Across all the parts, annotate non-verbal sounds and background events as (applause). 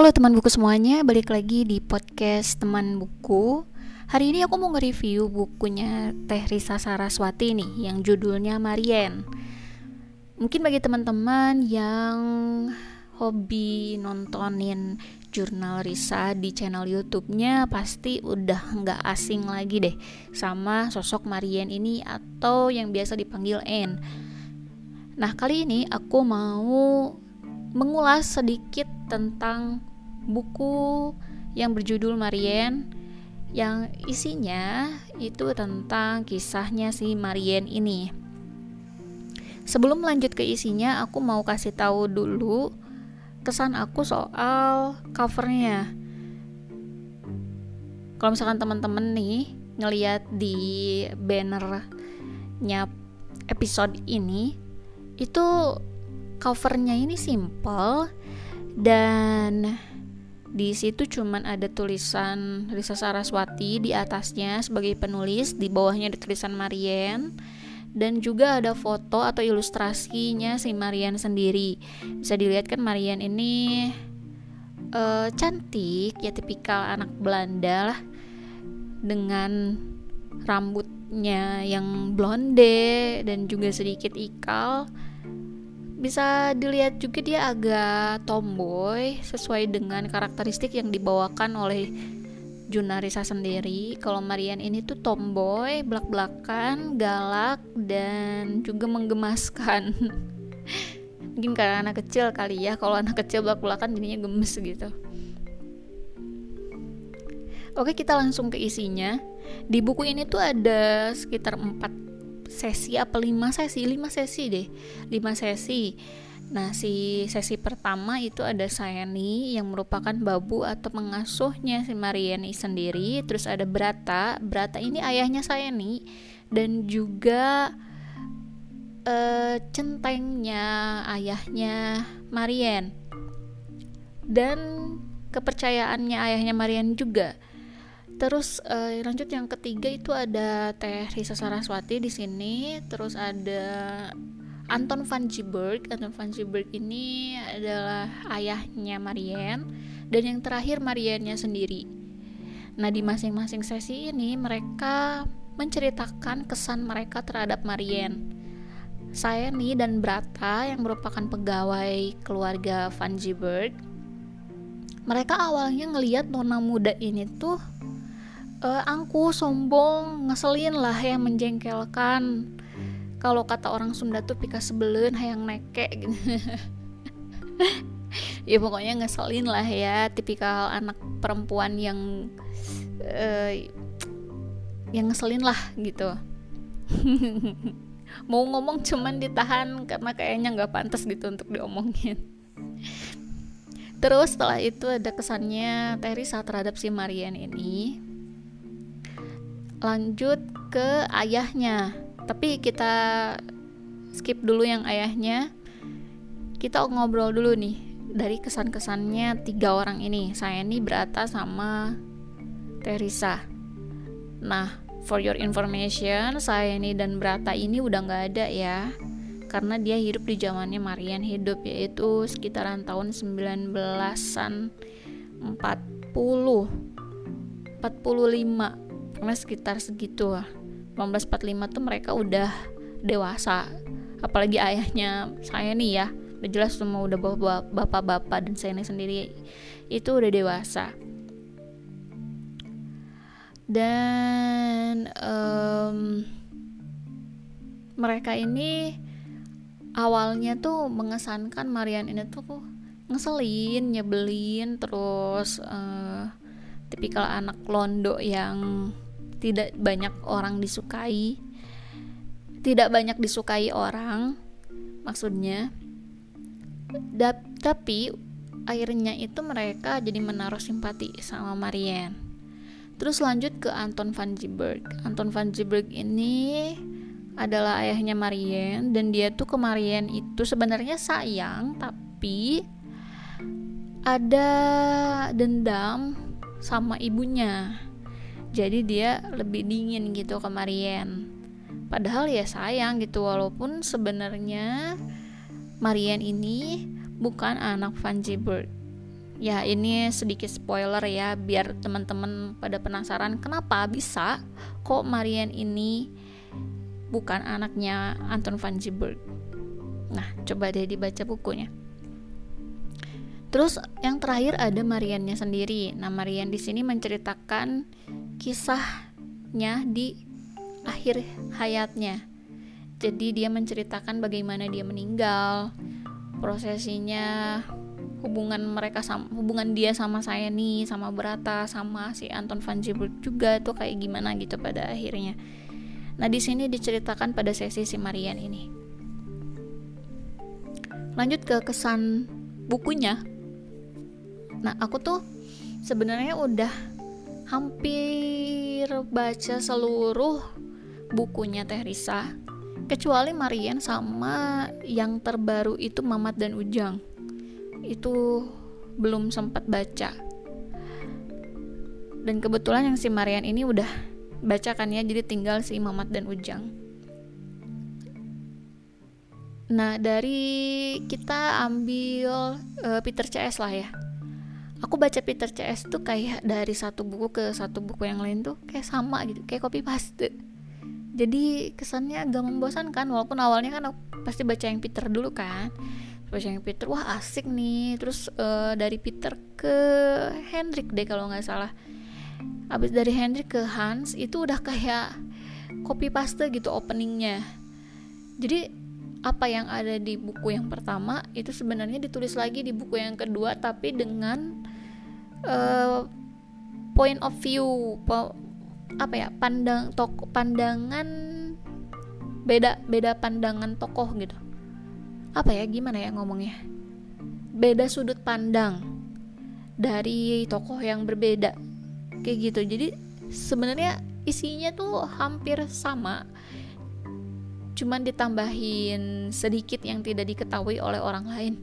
Halo teman buku semuanya, balik lagi di podcast teman buku. Hari ini aku mau nge-review bukunya Teh Risa Saraswati nih, yang judulnya Marian. Mungkin bagi teman-teman yang hobi nontonin jurnal Risa di channel YouTube-nya pasti udah nggak asing lagi deh sama sosok Marian ini atau yang biasa dipanggil Anne. Nah, kali ini aku mau mengulas sedikit tentang buku yang berjudul Marian yang isinya itu tentang kisahnya si Marian ini. Sebelum lanjut ke isinya, aku mau kasih tahu dulu kesan aku soal covernya. Kalau misalkan teman-teman nih ngeliat di bannernya episode ini, itu covernya ini simple dan di situ cuman ada tulisan Risa Saraswati di atasnya sebagai penulis, di bawahnya ada tulisan Marian dan juga ada foto atau ilustrasinya si Marian sendiri. Bisa dilihat kan Marian ini uh, cantik ya tipikal anak Belanda lah dengan rambutnya yang blonde dan juga sedikit ikal bisa dilihat juga dia agak tomboy sesuai dengan karakteristik yang dibawakan oleh Junarisa sendiri. Kalau Marian ini tuh tomboy, belak-belakan, galak dan juga menggemaskan. (laughs) Mungkin karena anak kecil kali ya. Kalau anak kecil belak-belakan jadinya gemes gitu. Oke, kita langsung ke isinya. Di buku ini tuh ada sekitar 4 sesi apa lima sesi? Lima sesi deh. Lima sesi. Nah si sesi pertama itu ada Sayani yang merupakan babu atau pengasuhnya si Mariani sendiri. Terus ada Brata. Brata ini ayahnya Sayani. Dan juga uh, centengnya ayahnya Marian. Dan kepercayaannya ayahnya Marian juga Terus uh, lanjut yang ketiga itu ada Teh Risa Saraswati di sini, terus ada Anton van Gieberg. Anton van Gieberg ini adalah ayahnya Marianne dan yang terakhir Marianne sendiri. Nah, di masing-masing sesi ini mereka menceritakan kesan mereka terhadap Marianne. Saya nih dan Brata yang merupakan pegawai keluarga Van Gieberg. Mereka awalnya ngelihat nona muda ini tuh uh, angku sombong ngeselin lah yang menjengkelkan. Kalau kata orang Sunda tuh pika sebelen hayang neke gitu. (laughs) Ya pokoknya ngeselin lah ya tipikal anak perempuan yang uh, yang ngeselin lah gitu. (laughs) Mau ngomong cuman ditahan karena kayaknya nggak pantas gitu untuk diomongin. Terus setelah itu ada kesannya Teresa terhadap si Marian ini lanjut ke ayahnya. Tapi kita skip dulu yang ayahnya. Kita ngobrol dulu nih dari kesan-kesannya tiga orang ini. Saya ini Berata sama Teresa. Nah for your information saya ini dan Berata ini udah nggak ada ya. Karena dia hidup di zamannya Marian hidup yaitu sekitaran tahun 19-an 40 45 karena sekitar segitu lah. 1945 tuh mereka udah dewasa. Apalagi ayahnya saya nih ya. Udah jelas semua udah bapak-bapak dan saya sendiri itu udah dewasa. Dan um, mereka ini awalnya tuh mengesankan Marian ini tuh ngeselin, nyebelin, terus uh, tipikal anak londo yang tidak banyak orang disukai tidak banyak disukai orang maksudnya. Da tapi akhirnya itu mereka jadi menaruh simpati sama Marianne. Terus lanjut ke Anton van Gieberg. Anton van Gieberg ini adalah ayahnya Marianne dan dia tuh ke Marianne itu sebenarnya sayang tapi ada dendam sama ibunya jadi dia lebih dingin gitu ke Marian padahal ya sayang gitu walaupun sebenarnya Marian ini bukan anak Van Gieberg ya ini sedikit spoiler ya biar teman-teman pada penasaran kenapa bisa kok Marian ini bukan anaknya Anton van Gieberg nah coba deh dibaca bukunya. Terus yang terakhir ada Mariannya sendiri. Nah Marian di sini menceritakan kisahnya di akhir hayatnya. Jadi dia menceritakan bagaimana dia meninggal prosesinya hubungan mereka sama hubungan dia sama saya nih sama Berata sama si Anton van Gieberg juga tuh kayak gimana gitu pada akhirnya. Nah di sini diceritakan pada sesi si Marian ini. Lanjut ke kesan bukunya. Nah aku tuh sebenarnya udah hampir baca seluruh bukunya Teh Risa kecuali Marian sama yang terbaru itu Mamat dan Ujang. Itu belum sempat baca. Dan kebetulan yang si Marian ini udah bacakan ya jadi tinggal si Mamat dan Ujang. Nah dari kita ambil uh, Peter CS lah ya aku baca Peter CS tuh kayak dari satu buku ke satu buku yang lain tuh kayak sama gitu kayak copy paste. Jadi kesannya agak membosankan walaupun awalnya kan aku pasti baca yang Peter dulu kan? Baca yang Peter wah asik nih. Terus uh, dari Peter ke Hendrik deh kalau nggak salah. Habis dari Hendrik ke Hans itu udah kayak copy paste gitu openingnya. Jadi apa yang ada di buku yang pertama itu sebenarnya ditulis lagi di buku yang kedua tapi dengan uh, point of view po apa ya pandang tok pandangan beda beda pandangan tokoh gitu. Apa ya gimana ya ngomongnya? Beda sudut pandang dari tokoh yang berbeda kayak gitu. Jadi sebenarnya isinya tuh hampir sama cuman ditambahin sedikit yang tidak diketahui oleh orang lain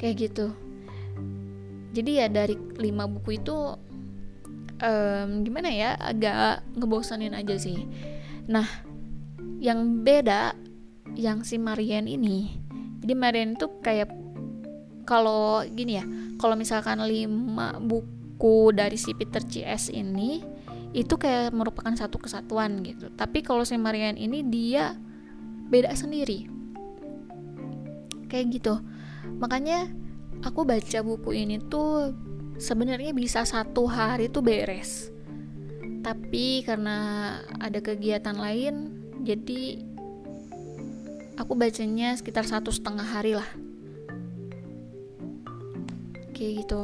kayak gitu jadi ya dari lima buku itu um, gimana ya agak ngebosanin aja sih. Nah yang beda yang si Marian ini. Jadi Marian itu kayak kalau gini ya kalau misalkan lima buku dari si Peter CS ini itu kayak merupakan satu kesatuan gitu. Tapi kalau si Marian ini dia beda sendiri. Kayak gitu. Makanya aku baca buku ini tuh sebenarnya bisa satu hari tuh beres. Tapi karena ada kegiatan lain jadi aku bacanya sekitar satu setengah hari lah. Kayak gitu.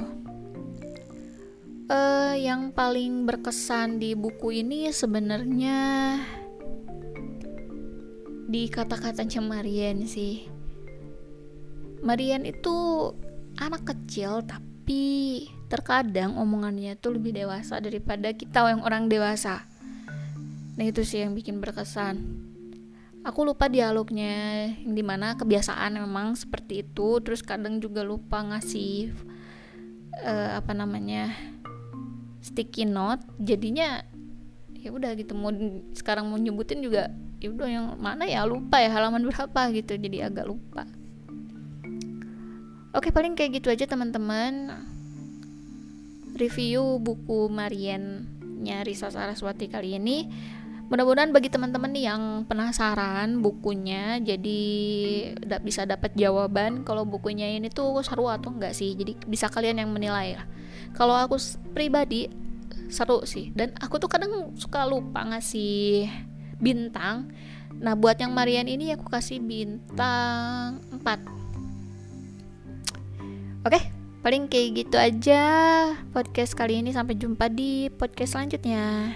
Uh, yang paling berkesan di buku ini sebenarnya di kata-katanya Marian sih. Marian itu anak kecil tapi terkadang omongannya tuh lebih dewasa daripada kita yang orang dewasa. Nah itu sih yang bikin berkesan. Aku lupa dialognya yang di mana kebiasaan memang seperti itu. Terus kadang juga lupa ngasih uh, apa namanya sticky note. Jadinya ya udah gitu mau sekarang mau nyebutin juga ya udah yang mana ya? Lupa ya halaman berapa? gitu. Jadi agak lupa oke paling kayak gitu aja teman-teman. Review buku Marian nya Risa Saraswati kali ini. Mudah-mudahan bagi teman-teman nih yang penasaran bukunya jadi da bisa dapat jawaban kalau bukunya ini tuh seru atau enggak sih. Jadi bisa kalian yang menilai lah. Kalau aku pribadi seru sih. Dan aku tuh kadang suka lupa ngasih bintang. Nah buat yang Marian ini aku kasih bintang 4 oke paling kayak gitu aja podcast kali ini. Sampai jumpa di podcast selanjutnya